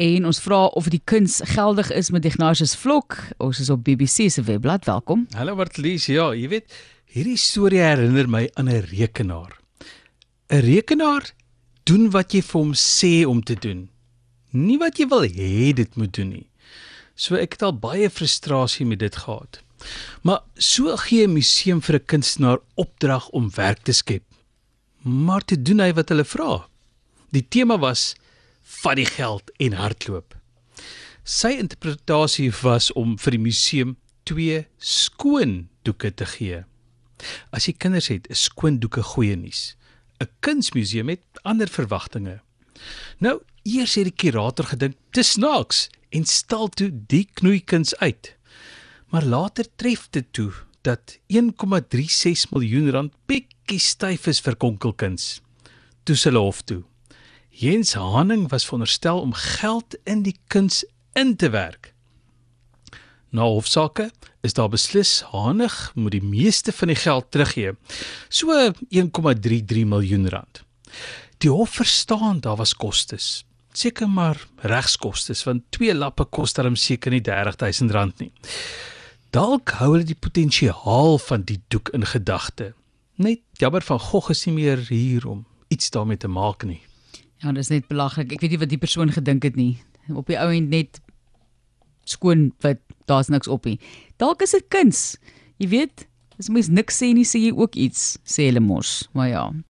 en ons vra of die kuns geldig is met Ignatius Vlok. Ons is op BBC se webblad. Welkom. Hallo Bartlies. Ja, jy weet, hierdie storie herinner my aan 'n rekenaar. 'n Rekenaar doen wat jy vir hom sê om te doen. Nie wat jy wil hê dit moet doen nie. So ek het al baie frustrasie met dit gehad. Maar so gee 'n museum vir 'n kunstenaar opdrag om werk te skep. Maar te doen hy wat hulle vra. Die tema was vat die geld en hardloop. Sy interpretasie was om vir die museum twee skoondoeke te gee. As jy kinders het, is skoondoeke goeie nuus. 'n Kunsmuseum het ander verwagtinge. Nou, eers het die kurator gedink, "Dis snaaks," en stal toe die knoeikuns uit. Maar later tref dit toe dat 1,36 miljoen rand bietjie styf is vir konkelkuns. Toe hulle hof toe. Jens Haning was veronderstel om geld in die kuns in te werk. Na hofsaake is daar beslis Hanig moet die meeste van die geld teruggee. So 1,33 miljoen rand. Die hof verstaan daar was kostes. Seker maar regskostes want twee lappe kos darm seker nie 30000 rand nie. Dalk hou hulle die potensiaal van die doek in gedagte. Net jammer van Gogh is nie meer hier om iets daarmee te maak nie. Ja, dis net belaglik. Ek weet nie wat die persoon gedink het nie. Op die ou end net skoon wat daar's niks op nie. Dalk is dit kuns. Jy weet, as mens niks sê nie, sê jy ook iets, sê hulle mos. Maar ja.